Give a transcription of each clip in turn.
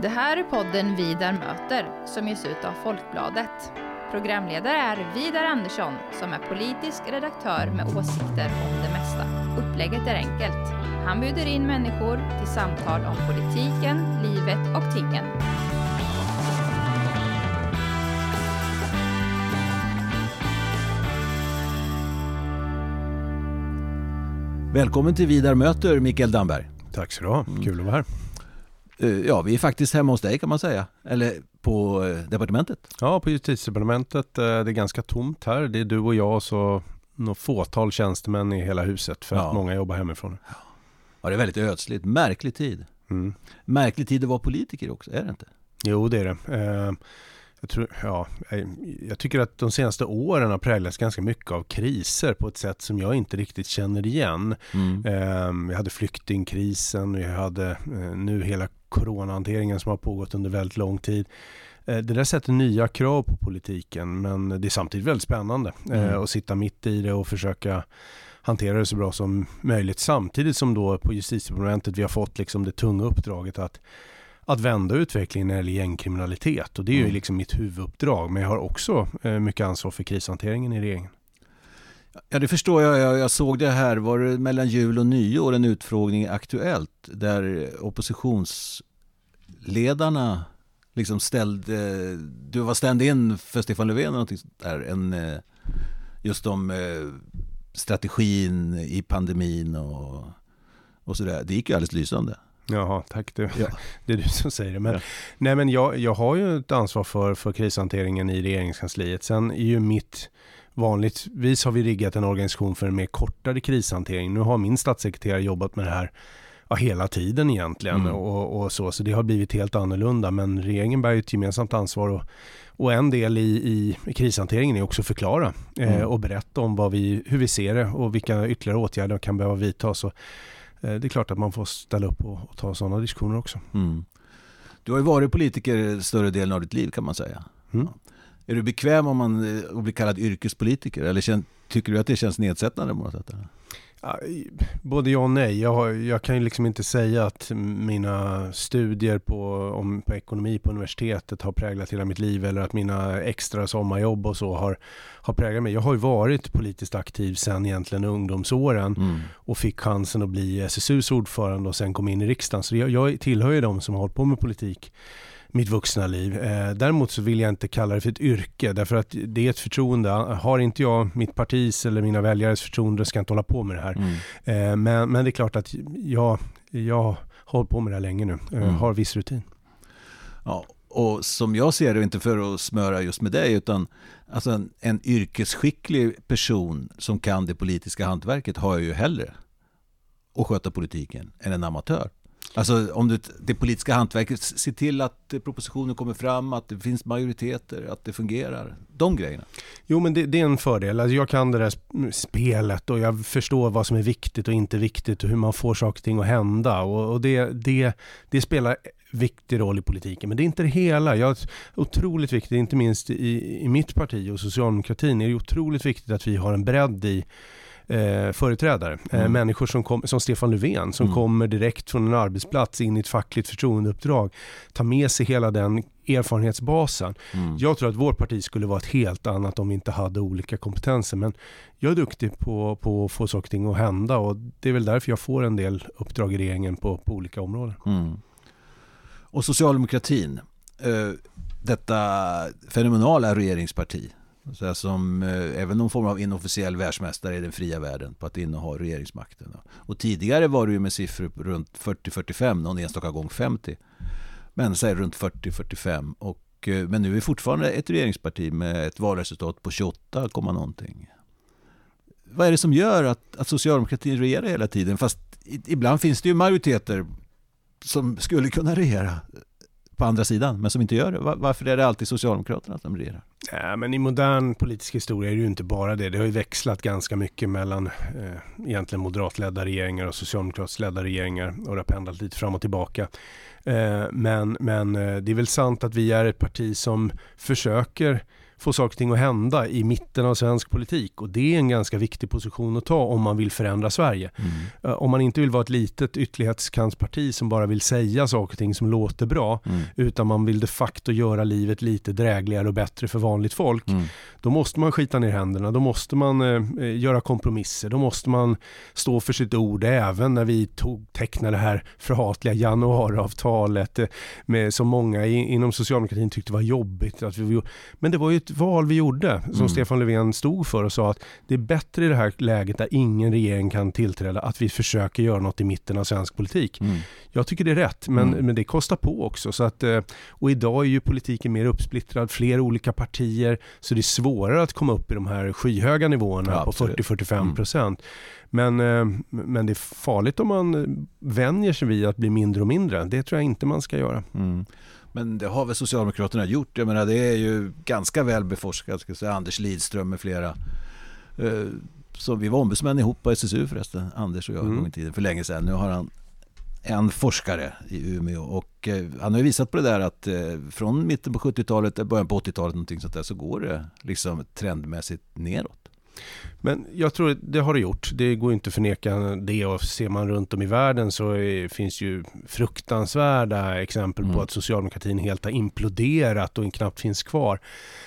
Det här är podden Vidar möter som ges ut av Folkbladet. Programledare är Vidar Andersson som är politisk redaktör med åsikter om det mesta. Upplägget är enkelt. Han bjuder in människor till samtal om politiken, livet och tingen. Välkommen till Vidar möter Mikael Damberg. Tack så du ha, kul att vara här. Eh, Ja, vi är faktiskt hemma hos dig kan man säga. Eller på eh, departementet. Ja, på justitiedepartementet, eh, det är ganska tomt här. Det är du och jag och så något fåtal tjänstemän i hela huset för Ja. att många jobbar hemifrån. Ja, det är väldigt ödsligt. Märklig tid. Mm. Märklig tid att vara politiker också, är det inte? Jo, det är det. Jag, tror, ja, jag- tycker att de senaste åren har präglats ganska mycket av kriser på ett sätt som jag inte riktigt känner igen. Mm. Vi hade flyktingkrisen, vi hade nu hela coronahanteringen som har pågått under väldigt lång tid. Eh, Det där sätter nya krav på politiken men det är samtidigt väldigt spännande eh, Mm. att sitta mitt i det och försöka hantera det så bra som möjligt. Samtidigt som då på justitiedepartementet vi har fått liksom det tunga uppdraget att att vända utvecklingen när det gäller gängkriminalitet och det är ju Mm. liksom mitt huvuduppdrag men jag har också eh, mycket ansvar för krishanteringen i regeringen. Ja, det förstår jag. jag. Jag såg det här, var det mellan jul och nyår, en utfrågning Aktuellt där oppositionsledarna liksom ställde, du var stand-in för Stefan Löfven eller där, en, eh, just om eh, strategin i pandemin och, och sådär. Det gick ju alldeles lysande. Jaha, tack du. Ja. Det är du som säger det. Men, Ja. nej, men jag, jag har ju ett ansvar för, för krishanteringen i regeringskansliet. Sen är ju mitt Vanligtvis har vi riggat en organisation för en mer kortare krishantering. Nu har min statssekreterare jobbat med det här ja, hela tiden egentligen Mm. och, och så, så det har blivit helt annorlunda. Men regeringen bär ju ett gemensamt ansvar och, och en del i, i krishanteringen är också att förklara eh, Mm. och berätta om vad vi, hur vi ser det och vilka ytterligare åtgärder kan behöva vidtas. Och, eh, det är klart att man får ställa upp och, och ta sådana diskussioner också. Mm. Du har ju varit politiker större delen av ditt liv kan man säga. Mm. Är du bekväm om man eh, att bli kallad yrkespolitiker eller kän, tycker du att det känns nedsättande på något sätt? Både ja och nej. Jag, har, jag kan ju liksom inte säga att mina studier på, om, på ekonomi på universitetet har präglat hela mitt liv eller att mina extra sommarjobb och så har, har präglat mig. Jag har ju varit politiskt aktiv sedan egentligen ungdomsåren Mm. och fick chansen att bli SSUs ordförande och sen kom in i riksdagen. Så jag, jag tillhör ju de som har hållit på med politik mitt vuxna liv. Eh, däremot så vill jag inte kalla det för ett yrke därför att det är ett förtroende. Har inte jag mitt partis eller mina väljares förtroende ska jag inte hålla på med det här. Mm. Eh, men, men det är klart att jag, jag har hållit på med det här länge nu. Eh, Mm. Har viss rutin. Ja, och som jag ser det, inte för att smöra just med dig, utan alltså en, en yrkesskicklig person som kan det politiska hantverket har jag ju hellre att sköta politiken än en amatör. Alltså om det, det politiska hantverket, se till att propositioner kommer fram, att det finns majoriteter, att det fungerar. De grejerna. Jo men det, det är en fördel. Alltså jag kan det där spelet och jag förstår vad som är viktigt och inte viktigt och hur man får saker och ting att hända. Och, och det, det, det spelar viktig roll i politiken. Men det är inte det hela. Jag, otroligt viktigt, inte minst i, i mitt parti och socialdemokratin, är det otroligt viktigt att vi har en bredd i eh, företrädare. Eh, Mm. människor som, kom, som Stefan Löfven som Mm. kommer direkt från en arbetsplats in i ett fackligt förtroendeuppdrag. Ta med sig hela den erfarenhetsbasen. Mm. Jag tror att vårt parti skulle vara ett helt annat om vi inte hade olika kompetenser. Men jag är duktig på, på att få saker och ting att hända och det är väl därför jag får en del uppdrag i regeringen på, på olika områden. Mm. Och socialdemokratin, eh, detta fenomenala regeringsparti, så här som eh, även någon form av inofficiell världsmästare i den fria världen på att inneha regeringsmakten. Och tidigare var det ju med siffror runt 40-45, någon enstaka gång 50. Men säg runt 40-45. Och, eh, men nu är vi fortfarande ett regeringsparti med ett valresultat på 28, någonting. Vad är det som gör att, att socialdemokratin regerar hela tiden? Fast i, ibland finns det ju majoriteter som skulle kunna regera på andra sidan, men som inte gör det. Varför är det alltid Socialdemokraterna som regerar? Nej, men i modern politisk historia är det ju inte bara det. Det har ju växlat ganska mycket mellan eh, egentligen moderatledda regeringar och socialdemokratiskt ledda regeringar och det har pendlat lite fram och tillbaka. Eh, men men eh, det är väl sant att vi är ett parti som försöker få saker och ting att hända i mitten av svensk politik och det är en ganska viktig position att ta om man vill förändra Sverige. Mm. Eh, om man inte vill vara ett litet ytterlighetskantsparti som bara vill säga saker och ting som låter bra mm. utan man vill de facto göra livet lite drägligare och bättre för vanligt folk. Mm. Då måste man skita ner händerna, då måste man eh, göra kompromisser, då måste man stå för sitt ord även när vi tog, tecknade det här förhatliga januariavtalet eh, med, som många i, inom socialdemokratin tyckte var jobbigt. Att vi, men det var ju ett val vi gjorde som mm. Stefan Löfven stod för och sa att det är bättre i det här läget där ingen regering kan tillträda att vi försöker göra något i mitten av svensk politik. Mm. Jag tycker det är rätt men, mm. men det kostar på också. Så att, eh, och idag är ju politiken mer uppsplittrad, fler olika partier så det är svårare att komma upp i de här skyhöga nivåerna ja, på 40-45 procent. Mm. Men, eh, men det är farligt om man vänjer sig vid att bli mindre och mindre. Det tror jag inte man ska göra. Men det har väl Socialdemokraterna gjort. Jag menar det är ju ganska väl beforskat. Ska säga, Anders Lidström med flera. Eh, så vi var ombudsmän ihop på SSU förresten. Anders och jag mm. en gång i tiden för länge sedan. Nu har han en forskare i Umeå och eh, han har ju visat på det där att från mitten på 70-talet, början på 80-talet någonting sånt där så går det liksom trendmässigt neråt. Men jag tror det har det gjort. Det går inte att förneka det och ser man runt om i världen så finns ju fruktansvärda exempel mm. på att socialdemokratin helt har imploderat och knappt finns kvar.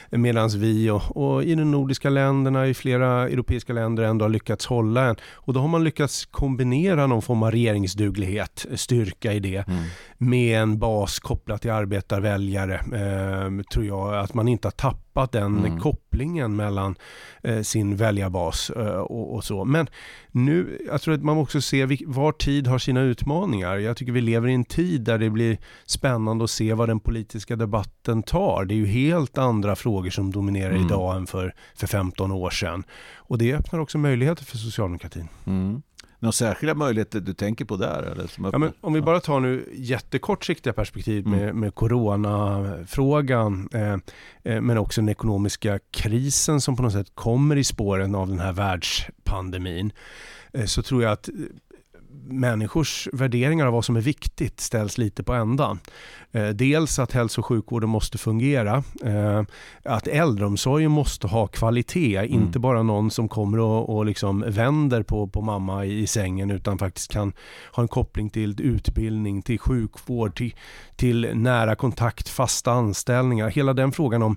Medan vi och, och, i de nordiska länderna, i flera europeiska länder ändå har lyckats hålla en. Och då har man lyckats kombinera någon form av regeringsduglighet, styrka i det, mm. Med en bas kopplat till arbetarväljare. Eh, tror jag att man inte har tappat den mm. kopplingen mellan eh, sin väljarbas eh, och, och, så. Men nu, jag tror att man också ser var tid har sina utmaningar. Jag tycker vi lever i en tid där det blir spännande att se vad den politiska debatten tar. Det är ju helt andra frågor som dominerar mm. idag än för, för 15 år sedan. Och det öppnar också möjligheter för socialdemokratin. Mm. Några särskilda möjligheter du tänker på där? Eller, som ja, men om vi bara tar nu jättekortsiktiga perspektiv med, mm. med coronafrågan eh, eh, men också den ekonomiska krisen som på något sätt kommer i spåren av den här världspandemin eh, så tror jag att människors värderingar av vad som är viktigt ställs lite på ändan. Eh, dels att hälso och sjukvården måste fungera, eh, att äldreomsorgen måste ha kvalitet, mm. inte bara någon som kommer och, och liksom vänder på, på mamma i, sängen utan faktiskt kan ha en koppling till utbildning, till sjukvård, till, till nära kontakt, fasta anställningar. Hela den frågan om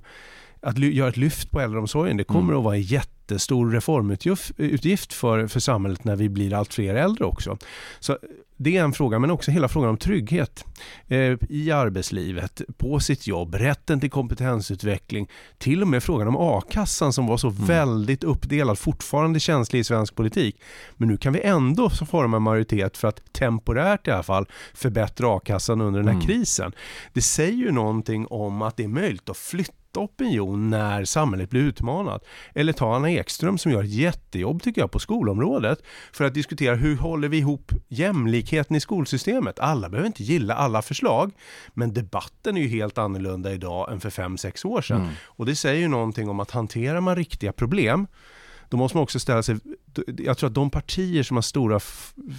att göra ett lyft på äldreomsorgen, det kommer mm. att vara en jättestor reformutgift för, för samhället när vi blir allt fler äldre också. Så det är en fråga, men också hela frågan om trygghet eh, i arbetslivet, på sitt jobb, rätten till kompetensutveckling, till och med frågan om a-kassan som var så mm. väldigt uppdelad, fortfarande känslig i svensk politik. Men nu kan vi ändå forma en majoritet för att temporärt i alla fall förbättra a-kassan under den här mm. krisen. Det säger ju någonting om att det är möjligt att flytta opinion när samhället blir utmanat. Eller ta Anna Ekström som gör ett jättejobb tycker jag på skolområdet för att diskutera hur håller vi ihop jämlikheten i skolsystemet. Alla behöver inte gilla alla förslag men debatten är ju helt annorlunda idag än för 5-6 år sedan. Mm. Och det säger ju någonting om att hanterar man riktiga problem då måste man också ställa sig, jag tror att de partier som har stora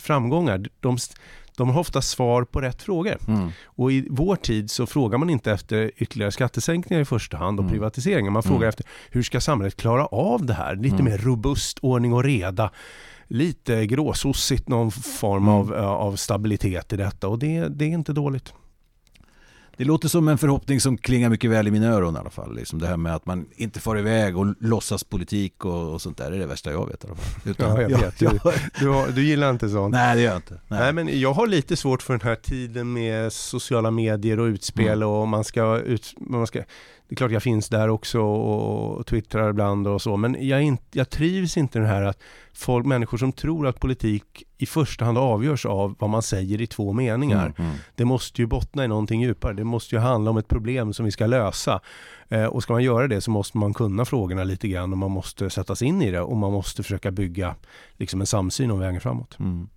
framgångar, de, de har ofta svar på rätt frågor. Mm. Och i vår tid så frågar man inte efter ytterligare skattesänkningar i första hand och mm. privatiseringar. Man frågar mm. efter hur ska samhället klara av det här? Lite mm. mer robust ordning och reda. Lite gråsossigt någon form mm. av, av stabilitet i detta och det, det är inte dåligt. Det låter som en förhoppning som klingar mycket väl i mina öron i alla fall. Liksom det här med att man inte far iväg och låtsas politik och, och sånt där. Det är det värsta jag vet i alla fall. Utan, ja, jag vet. Du, du, har, du, gillar inte sånt. Nej, det gör jag inte. Nej. Nej. men jag har lite svårt för den här tiden med sociala medier och utspel mm. och man ska, ut, man ska det är klart jag finns där också och twittrar ibland och så, men jag, inte, jag trivs inte i det här att folk, människor som tror att politik i första hand avgörs av vad man säger i två meningar. Mm, mm. Det måste ju bottna i någonting djupare. Det måste ju handla om ett problem som vi ska lösa. Eh, och ska man göra det så måste man kunna frågorna lite grann och man måste sätta sig in i det och man måste försöka bygga liksom en samsyn om vägen framåt. Mm.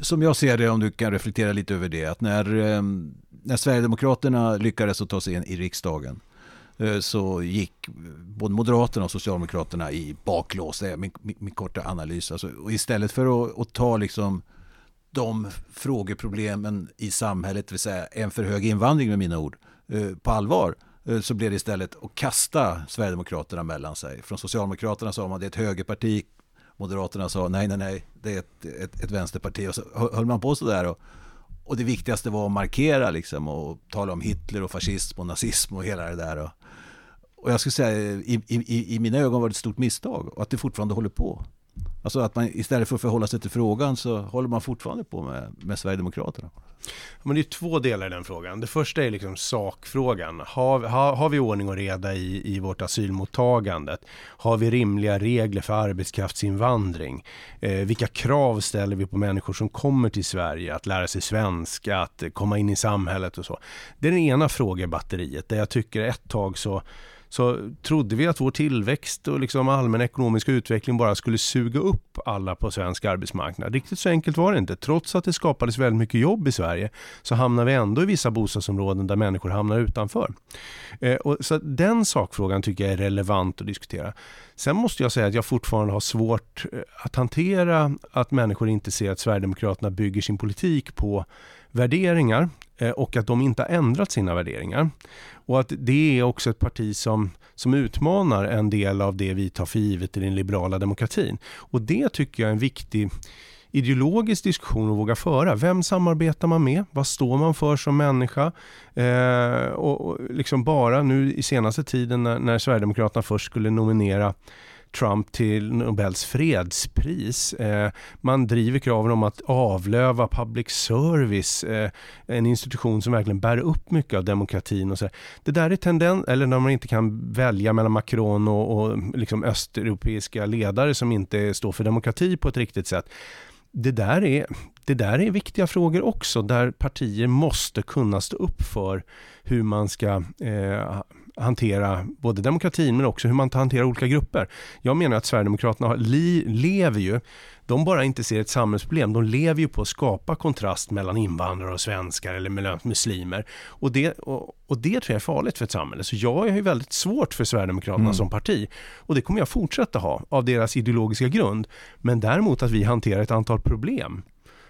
Som jag ser det, om du kan reflektera lite över det, att när, eh, när Sverigedemokraterna lyckades att ta sig in i riksdagen eh, så gick både Moderaterna och Socialdemokraterna i baklås. Det är min, min, korta analys. Alltså, och istället för att, att, ta liksom de frågeproblemen i samhället, det vill säga en för hög invandring med mina ord, eh, på allvar eh, så blev det istället att kasta Sverigedemokraterna mellan sig. Från Socialdemokraterna sa man det är ett högerparti, Moderaterna sa nej, nej, nej, det är ett, ett, ett vänsterparti. Och så höll man på sådär. Och, och det viktigaste var att markera liksom och tala om Hitler och fascism och nazism och hela det där. Och, och jag skulle säga i, i, i mina ögon var det ett stort misstag och att det fortfarande håller på. Alltså att man istället för att förhålla sig till frågan så håller man fortfarande på med, med Sverigedemokraterna. Men det är två delar i den frågan. Det första är liksom sakfrågan. Har, har, har vi ordning och reda i, i vårt asylmottagande? Har vi rimliga regler för arbetskraftsinvandring? Eh, vilka krav ställer vi på människor som kommer till Sverige att lära sig svenska, att komma in i samhället och så? Det är den ena frågebatteriet där jag tycker ett tag så så trodde vi att vår tillväxt och liksom allmän ekonomisk utveckling bara skulle suga upp alla på svensk arbetsmarknad. Riktigt så enkelt var det inte. Trots att det skapades väldigt mycket jobb i Sverige så hamnar vi ändå i vissa bostadsområden där människor hamnar utanför. Eh, och så den sakfrågan tycker jag är relevant att diskutera. Sen måste jag säga att jag fortfarande har svårt eh, att hantera att människor inte ser att Sverigedemokraterna bygger sin politik på värderingar Eh, och att de inte har ändrat sina värderingar. Och att det är också ett parti som, som utmanar en del av det vi tar för givet i den liberala demokratin. Och det tycker jag är en viktig ideologisk diskussion att våga föra. Vem samarbetar man med? Vad står man för som människa? Eh, och, och, liksom bara nu i senaste tiden när, när Sverigedemokraterna först skulle nominera Trump till Nobels fredspris. Eh, man driver kraven om att avlöva public service, eh, en institution som verkligen bär upp mycket av demokratin. och så. Det där är tendens, eller när man inte kan välja mellan Macron och, och liksom östeuropeiska ledare som inte står för demokrati på ett riktigt sätt. Det där, är, det där är viktiga frågor också, där partier måste kunna stå upp för hur man ska eh, hantera både demokratin men också hur man hanterar olika grupper. Jag menar att Sverigedemokraterna li, lever ju, de bara inte ser ett samhällsproblem, de lever ju på att skapa kontrast mellan invandrare och svenskar eller mellan muslimer. Och det, och, och det tror jag är farligt för ett samhälle. Så jag har ju väldigt svårt för Sverigedemokraterna mm. som parti. Och det kommer jag fortsätta ha av deras ideologiska grund. Men däremot att vi hanterar ett antal problem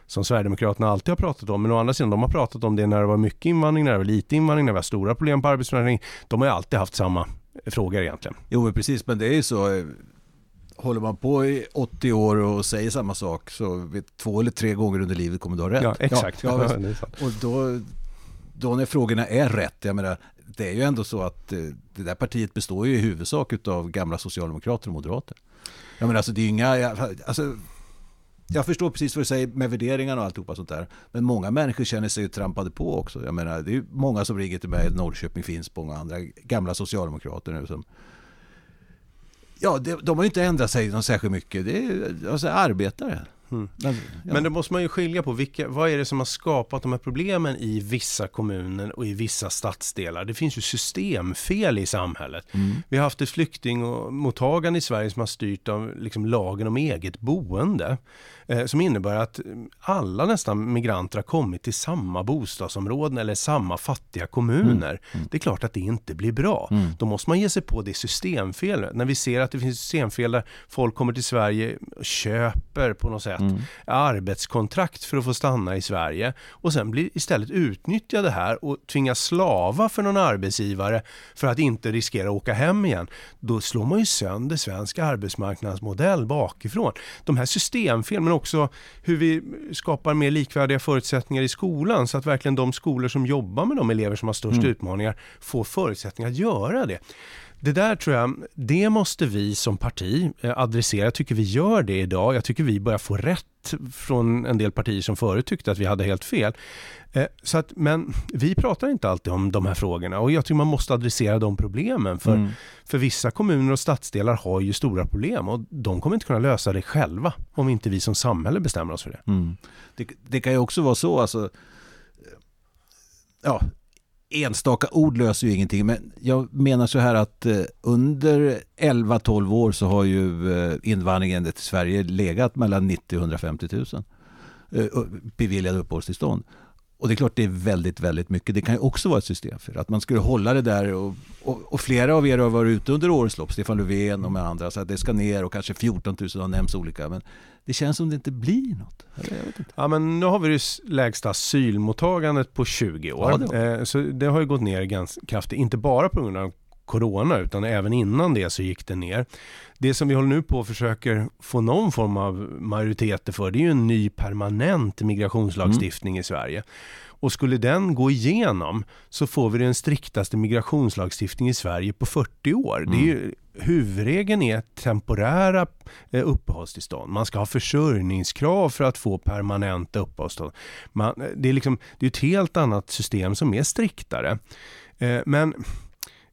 som Sverigedemokraterna alltid har pratat om. Men å andra sidan, de har pratat om det när det var mycket invandring, när det var lite invandring, när det var stora problem på arbetsmarknaden. De har ju alltid haft samma frågor egentligen. Jo, precis, men det är ju så. Eh, håller man på i 80 år och säger samma sak så två eller tre gånger under livet kommer du ha rätt. Ja, exakt. Ja, ja, och då, då när frågorna är rätt, jag menar, det är ju ändå så att eh, det där partiet består ju i huvudsak av gamla socialdemokrater och moderater. Jag menar, alltså det är inga, alltså, jag förstår precis vad du säger med värderingarna och alltihopa sånt där. Men många människor känner sig trampade på också. Jag menar, det är många som ringer till mig, Norrköping, Finspång och andra gamla socialdemokrater nu som Ja, de, de har ju inte ändrat sig någon särskilt mycket. Det är alltså, arbetare. Mm. Men, ja. Men då måste man ju skilja på vilka, vad är det som har skapat de här problemen i vissa kommuner och i vissa stadsdelar. Det finns ju systemfel i samhället. Mm. Vi har haft ett flyktingmottagande i Sverige som har styrt av liksom lagen om eget boende. Eh, som innebär att alla nästan migranter har kommit till samma bostadsområden eller samma fattiga kommuner. Mm. Mm. Det är klart att det inte blir bra. Mm. Då måste man ge sig på det systemfelet. När vi ser att det finns systemfel där folk kommer till Sverige och köper på något sätt mm. arbetskontrakt för att få stanna i Sverige och sen blir istället utnyttjade här och tvingas slava för någon arbetsgivare för att inte riskera att åka hem igen. Då slår man ju sönder svensk arbetsmarknadsmodell bakifrån. De här systemfelen men också hur vi skapar mer likvärdiga förutsättningar i skolan så att verkligen de skolor som jobbar med de elever som har störst mm. utmaningar får förutsättningar att göra det. Det där tror jag, det måste vi som parti eh, adressera. Jag tycker vi gör det idag. Jag tycker vi börjar få rätt från en del partier som förut tyckte att vi hade helt fel. Eh, så att, men vi pratar inte alltid om de här frågorna och jag tycker man måste adressera de problemen. För, mm. för vissa kommuner och stadsdelar har ju stora problem och de kommer inte kunna lösa det själva om inte vi som samhälle bestämmer oss för det. Mm. Det, det, kan ju också vara så, alltså, ja, enstaka ord löser ju ingenting. Men jag menar så här att eh, under 11-12 år så har ju eh, invandringen till Sverige legat mellan 90 och 150 000 eh, beviljade uppehållstillstånd. Och det är klart det är väldigt, väldigt mycket. Det kan ju också vara ett system för att man skulle hålla det där och, och, och flera av er har varit ute under årens lopp, Stefan Löfven och med andra, så att det ska ner och kanske 14 000 har nämnts olika. Men det känns som det inte blir något. Inte. Ja men nu har vi det lägsta asylmottagandet på 20 år. Ja, det Eh, Så det har ju gått ner ganska kraftigt, inte bara på grund av Corona utan även innan det så gick det ner. Det som vi håller nu på och försöker få någon form av majoriteter för det är ju en ny permanent migrationslagstiftning i Sverige. Och skulle den gå igenom så får vi den striktaste migrationslagstiftning i Sverige på 40 år. Det är ju, huvudregeln är temporära eh, uppehållstillstånd. Man ska ha försörjningskrav för att få permanenta uppehållstillstånd. Man, det, är liksom, det är ett helt annat system som är striktare. Eh, men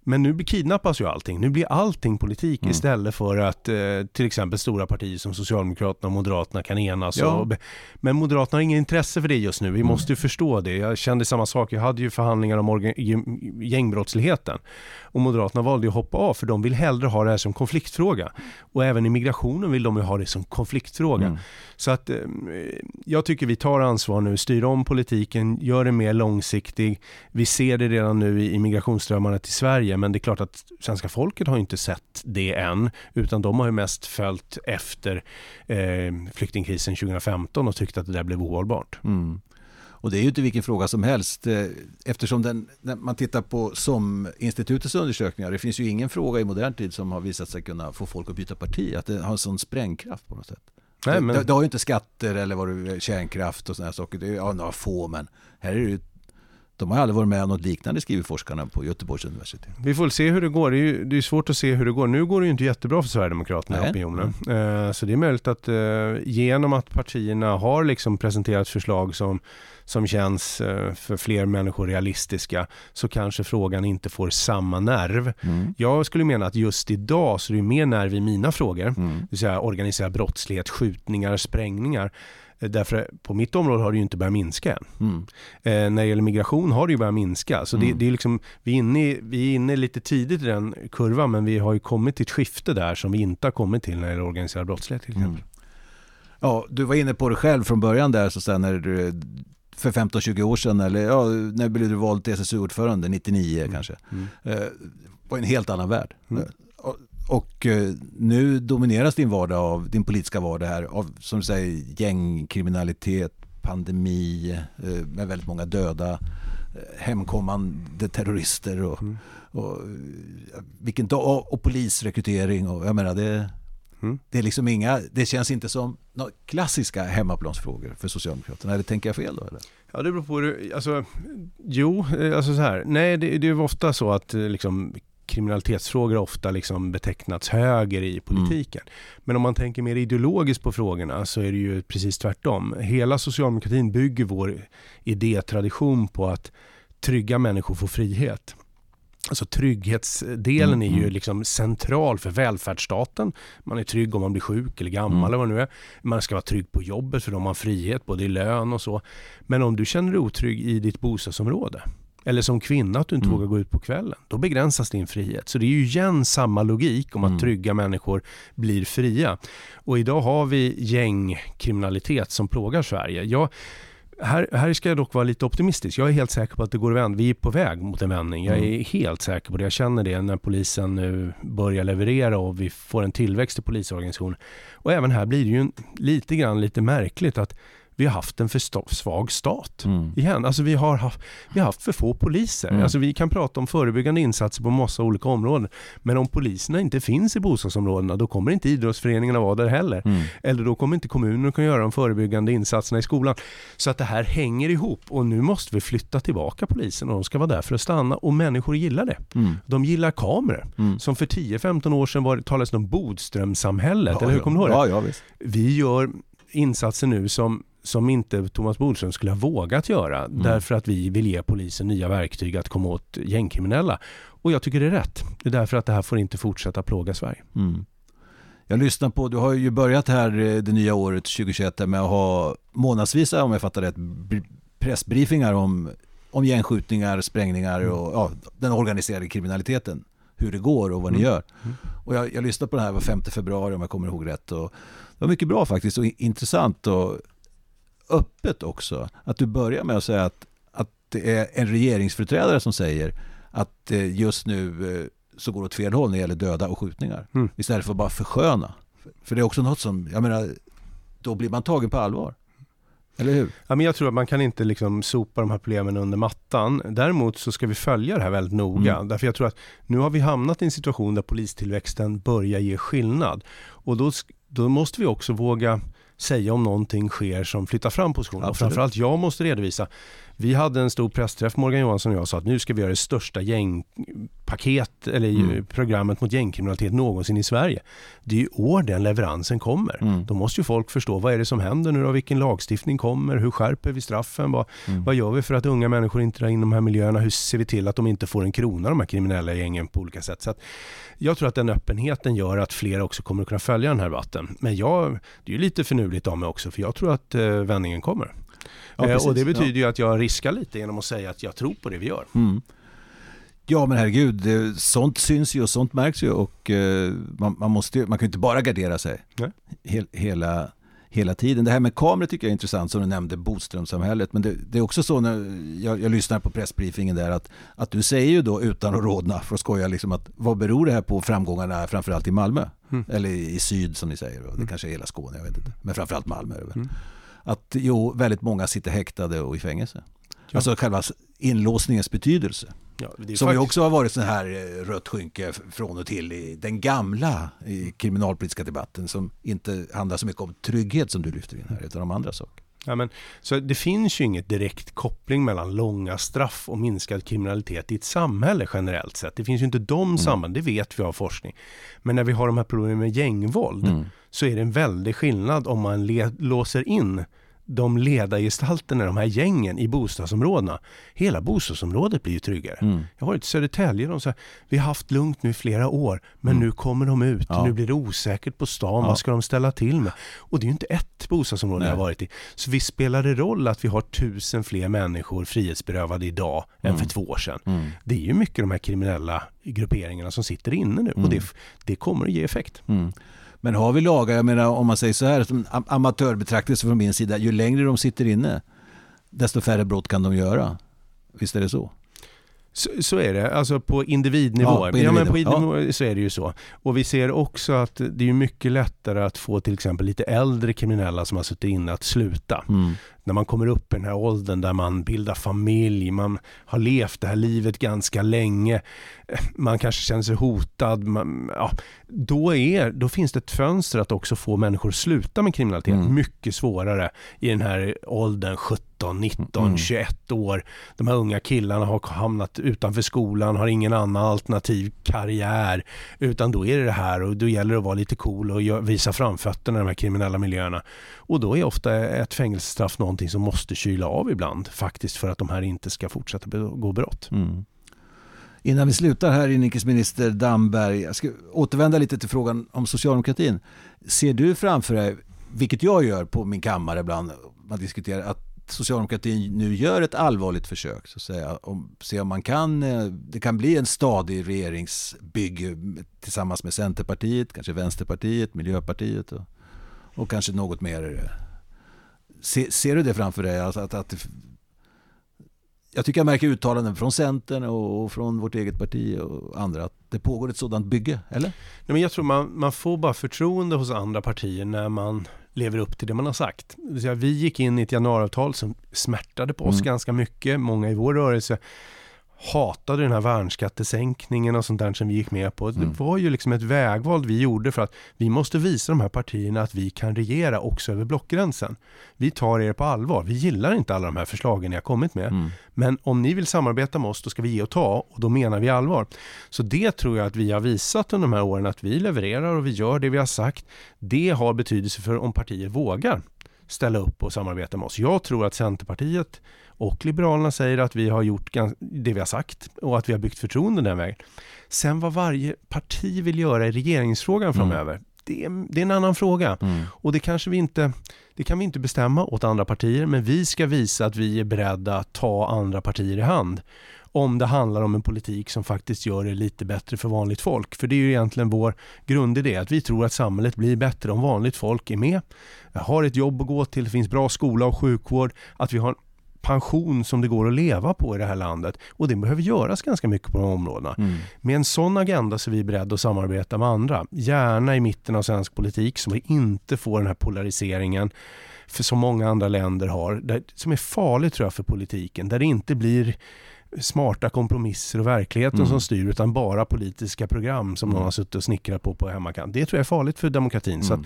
men nu kidnappas ju allting. Nu blir allting politik Mm. istället för att eh, till exempel stora partier som Socialdemokraterna och Moderaterna kan enas. Ja. Och, men Moderaterna har ingen intresse för det just nu. Vi måste ju förstå det. Jag kände samma sak. Jag hade ju förhandlingar om gängbrottsligheten. Och Moderaterna valde att hoppa av för de vill hellre ha det här som konfliktfråga. Och även i migrationen vill de ju ha det som konfliktfråga. Mm. Så att eh, jag tycker vi tar ansvar nu, styr om politiken, gör det mer långsiktig. Vi ser det redan nu i, i migrationsströmmarna till Sverige, men det är klart att svenska folket har inte sett det än, utan de har ju mest följt efter eh, flyktingkrisen 2015 och tyckt att det där blev ohållbart. Mm. Och det är ju inte vilken fråga som helst eh, eftersom den, när man tittar på SOM-institutets undersökningar, det finns ju ingen fråga i modern tid som har visat sig kunna få folk att byta parti, att det har en sån sprängkraft på något sätt. Nej, men- det, det har ju inte skatter eller vad det, kärnkraft och sådana saker, det är ja, några få men här är det ju, de har aldrig varit med om något liknande skriver forskarna på Göteborgs universitet. Vi får se hur det går. Det är ju det är svårt att se hur det går. Nu går det ju inte jättebra för Sverigedemokraterna i Nej. opinionen. Eh, Så det är möjligt att eh, genom att partierna har liksom presenterat förslag som, som känns eh, för fler människor realistiska så kanske frågan inte får samma nerv. Mm. Jag skulle mena att just idag så är det mer nerv i mina frågor. Mm. Det vill säga organiserad brottslighet, skjutningar, sprängningar. Eh, Därför på mitt område har det ju inte börjat minska än. Mm. Eh, när det gäller migration har det ju börjat minska. Så det, Mm. det är liksom, vi, är inne, i- vi är inne lite tidigt i den kurvan men vi har ju kommit till ett skifte där som vi inte har kommit till när det gäller organiserad brottslighet till exempel. Mm. Ja, du var inne på det själv från början där, så sen när du, för 15-20 år sedan, eller ja, när blev du vald till SSU-ordförande? 99 kanske. Mm. Eh, var en helt annan värld. Mm. Eh, och, och eh, nu domineras din vardag av, din politiska vardag här av, som du säger, gängkriminalitet, pandemi, eh, med väldigt många döda, eh, hemkommande terrorister och, Mm. och, vilken dag, och, och polisrekrytering och jag menar det, Mm. det är liksom inga, det känns inte som några klassiska hemmaplansfrågor för Socialdemokraterna. Eller tänker jag fel då? Eller? Ja det beror på, hur- alltså, jo, eh, alltså så här, nej det, det är ofta så att eh, liksom kriminalitetsfrågor ofta liksom betecknats höger i politiken. Men om man tänker mer ideologiskt på frågorna så är det ju precis tvärtom. Hela socialdemokratin bygger vår idétradition på att trygga människor får frihet. Alltså trygghetsdelen Mm, är ju mm. liksom central för välfärdsstaten. Man är trygg om man blir sjuk eller gammal Mm. eller vad det nu är. Man ska vara trygg på jobbet för de har frihet både i lön och så. Men om du känner dig otrygg i ditt bostadsområde eller som kvinna att du inte Mm. vågar gå ut på kvällen, då begränsas din frihet. Så det är ju igen samma logik om att Mm. trygga människor blir fria. Och idag har vi gängkriminalitet som plågar Sverige. Jag, här, här ska jag dock vara lite optimistisk. Jag är helt säker på att det går att vända. Vi är på väg mot en vändning. Jag är helt säker på det. Jag känner det när polisen nu börjar leverera och vi får en tillväxt i polisorganisationen. Och även här blir det ju lite grann lite märkligt att vi har haft en för svag stat. Mm. Igen, alltså vi har haft, vi har haft för få poliser. Mm. Alltså vi kan prata om förebyggande insatser på massa olika områden. Men om poliserna inte finns i bostadsområdena då kommer inte idrottsföreningarna vara där heller. Mm. Eller då kommer inte kommunen kunna göra de förebyggande insatserna i skolan. Så att det här hänger ihop och nu måste vi flytta tillbaka polisen och de ska vara där för att stanna och människor gillar det. Mm. De gillar kameror. Mm. Som för 10-15 år sedan var, talades det om Bodströmsamhället, Ja, eller hur ja. kommer du ihåg det? Ja, ja, visst. Vi gör insatser nu som, som inte Thomas Bodström skulle ha vågat göra Mm. därför att vi vill ge polisen nya verktyg att komma åt gängkriminella. Och jag tycker det är rätt. Det är därför att det här får inte fortsätta plåga Sverige. Mm. Jag lyssnar på, du har ju börjat här eh, det nya året 2021 med att ha månadsvisa, om jag fattar rätt, br- pressbriefingar om, om gängskjutningar, sprängningar Mm. och ja, den organiserade kriminaliteten. Hur det går och vad ni Mm. gör. Mm. Och jag, jag lyssnade på det här var 5 februari om jag kommer ihåg rätt. Och det var mycket bra faktiskt och intressant och öppet också. Att du börjar med att säga att det är en regeringsföreträdare som säger att eh, just nu eh, så går det åt fel håll när det gäller döda och skjutningar. Mm. Istället för att bara försköna. För det är också något som, jag menar, då blir man tagen på allvar. Eller hur? Ja, men jag tror att man kan inte liksom sopa de här problemen under mattan. Däremot så ska vi följa det här väldigt noga. Mm. Därför jag tror att nu har vi hamnat i en situation där polistillväxten börjar ge skillnad. Och då, då måste vi också våga säga om någonting sker som flyttar fram positionen. Och Absolut. framförallt jag måste redovisa. Vi hade en stor pressträff, Morgan Johansson och jag sa att nu ska vi göra det största gängpaket eller Mm. programmet mot gängkriminalitet någonsin i Sverige. Det är ju år den leveransen kommer. Mm. Då måste ju folk förstå vad är det som händer nu då, vilken lagstiftning kommer, hur skärper vi straffen, vad, Mm. vad gör vi för att unga människor inte drar in de här miljöerna, hur ser vi till att de inte får en krona de här kriminella gängen på olika sätt. Så jag tror att den öppenheten gör att fler också kommer att kunna följa den här debatten. Men jag, det är ju lite finurligt av mig också för jag tror att eh, vändningen kommer. Ja, eh, och det betyder ju att jag riskar lite genom att säga att jag tror på det vi gör. Mm. Ja men herregud, sånt syns ju och sånt märks ju och eh, man, man, måste, man kan ju inte bara gardera sig. Hel, hela, hela tiden. Det här med kameror tycker jag är intressant som du nämnde, Bodströmsamhället. Men det, det är också så när jag, jag lyssnar på pressbriefingen där att, att du säger ju då utan att rodna för att skoja liksom att vad beror det här på framgångarna framförallt i Malmö? Mm. Eller i syd som ni säger, det kanske är hela Skåne, jag vet inte. Men framförallt Malmö är det väl. Mm. Att jo, väldigt många sitter häktade och i fängelse. Ja. Alltså själva inlåsningens betydelse. Ja, Som ju faktiskt- också har varit sån här eh, rött skynke från och till i den gamla i kriminalpolitiska debatten som inte handlar så mycket om trygghet som du lyfter in här utan om andra saker. Ja, men, så det finns ju inget direkt koppling mellan långa straff och minskad kriminalitet i ett samhälle generellt sett. Det finns ju inte de samband, det vet vi av forskning. Men när vi har de här problemen med gängvåld Mm. så är det en väldig skillnad om man låser in de ledargestalterna, de här gängen i bostadsområdena. Hela bostadsområdet blir ju tryggare. Mm. Jag har varit i Södertälje och de säger vi har haft lugnt nu i flera år men Mm. nu kommer de ut, Ja. nu blir det osäkert på stan, Ja. vad ska de ställa till med? Och det är ju inte ett bostadsområde jag har Nej. varit i. Så visst spelar det roll att vi har tusen fler människor frihetsberövade idag än Mm. för två år sedan. Mm. Det är ju mycket de här kriminella grupperingarna som sitter inne nu Mm. och det, det kommer att ge effekt. Men har vi lagar, jag menar om man säger så här, som am- amatörbetraktelse från min sida, ju längre de sitter inne, desto färre brott kan de göra. Visst är det så? Så, så är det, alltså på individnivå. Ja, på ja, men på individnivå. individnivå så är det ju så. Och vi ser också att det är mycket lättare att få till exempel lite äldre kriminella som har suttit inne att sluta. Mm. När man kommer upp i den här åldern där man bildar familj, man har levt det här livet ganska länge, man kanske känner sig hotad. Man, ja, då, är, då finns det ett fönster att också få människor att sluta med kriminalitet. Mm. Mycket svårare i den här åldern 17, 19, Mm. 21 år. De här unga killarna har hamnat utanför skolan, har ingen annan alternativ karriär. Utan då är det det här och då gäller det att vara lite cool och visa framfötterna i de här kriminella miljöerna. Och då är ofta ett fängelsestraff någonting som måste kyla av ibland faktiskt för att de här inte ska fortsätta begå brott. Mm. Innan vi slutar här inrikesminister Damberg, jag ska återvända lite till frågan om socialdemokratin. Ser du framför dig, vilket jag gör på min kammare ibland, man diskuterar att socialdemokratin nu gör ett allvarligt försök så att säga, om, se om man kan, eh, det kan bli en stadig regeringsbygge tillsammans med Centerpartiet, kanske Vänsterpartiet, Miljöpartiet och, och kanske något mer. Se, ser du det framför dig? Alltså att, att jag tycker jag märker uttalanden från Centern och och från vårt eget parti och andra att det pågår ett sådant bygge, eller? Nej, men jag tror man, man får bara förtroende hos andra partier när man lever upp till det man har sagt. Det vi gick in i ett januariavtal som smärtade på oss Mm. ganska mycket. Många i vår rörelse hatade den här värnskattesänkningen och sånt där som vi gick med på. Mm. Det var ju liksom ett vägval vi gjorde för att vi måste visa de här partierna att vi kan regera också över blockgränsen. Vi tar er på allvar. Vi gillar inte alla de här förslagen ni har kommit med. Mm. Men om ni vill samarbeta med oss, då ska vi ge och ta och då menar vi allvar. Så det tror jag att vi har visat under de här åren, att vi levererar och vi gör det vi har sagt. Det har betydelse för om partier vågar ställa upp och samarbeta med oss. Jag tror att Centerpartiet och Liberalerna säger att vi har gjort det vi har sagt och att vi har byggt förtroende den vägen. Sen vad varje parti vill göra i regeringsfrågan framöver, det, är, det är en annan fråga. Mm. Och det kanske vi inte, det kan vi inte bestämma åt andra partier, men vi ska visa att vi är beredda att ta andra partier i hand. Om det handlar om en politik som faktiskt gör det lite bättre för vanligt folk. För det är ju egentligen vår grundidé, att vi tror att samhället blir bättre om vanligt folk är med, har ett jobb att gå till, det finns bra skola och sjukvård, att vi har pension som det går att leva på i det här landet. Och det behöver göras ganska mycket på de områdena. Mm. Med en sån agenda så är vi beredda att samarbeta med andra. Gärna i mitten av svensk politik så vi inte får den här polariseringen för som många andra länder har, där, som är farligt tror jag för politiken, där det inte blir smarta kompromisser och verkligheten mm. som styr utan bara politiska program som mm. någon har suttit och snickrat på på hemmakant. Det tror jag är farligt för demokratin. Mm. Så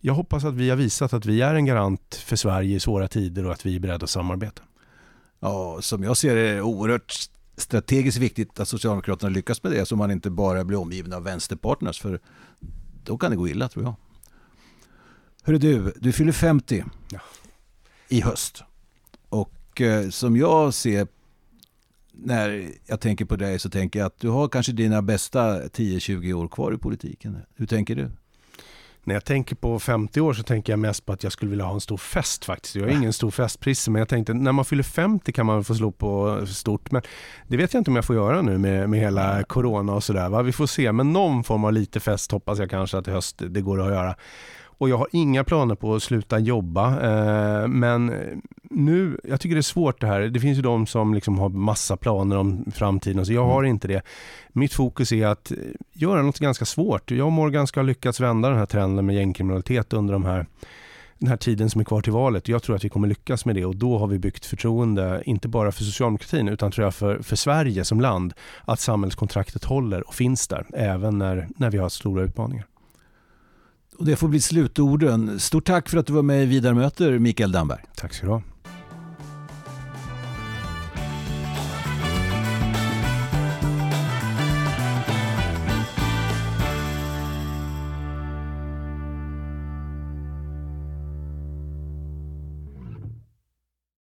jag hoppas att vi har visat att vi är en garant för Sverige i svåra tider och att vi är beredda att samarbeta. Ja, som jag ser det är oerhört strategiskt viktigt att Socialdemokraterna lyckas med det så man inte bara blir omgiven av vänsterpartners för då kan det gå illa tror jag. Hörru du, du fyller 50 ja. i höst. Och eh, som jag ser när jag tänker på dig så tänker jag att du har kanske dina bästa 10-20 år kvar i politiken. Hur tänker du? När jag tänker på 50 år så tänker jag mest på att jag skulle vilja ha en stor fest faktiskt. Jag är ingen stor festprisse men jag tänkte när man fyller 50 kan man få slå på stort. Men det vet jag inte om jag får göra nu med, med hela corona och sådär. Vi får se men någon form av lite fest hoppas jag kanske att i höst det går att göra. Och jag har inga planer på att sluta jobba. Eh, men nu, jag tycker det är svårt det här. Det finns ju de som liksom har massa planer om framtiden. Så jag har mm. inte det. Mitt fokus är att göra något ganska svårt. Jag och Morgan ska ha lyckats vända den här trenden med gängkriminalitet under de här den här tiden som är kvar till valet. Jag tror att vi kommer lyckas med det och då har vi byggt förtroende, inte bara för socialdemokratin utan tror jag för, för Sverige som land, att samhällskontraktet håller och finns där även när, när vi har stora utmaningar. Och det får bli slutorden. Stort tack för att du var med i Vidare möter, Mikael Damberg. Tack ska du ha.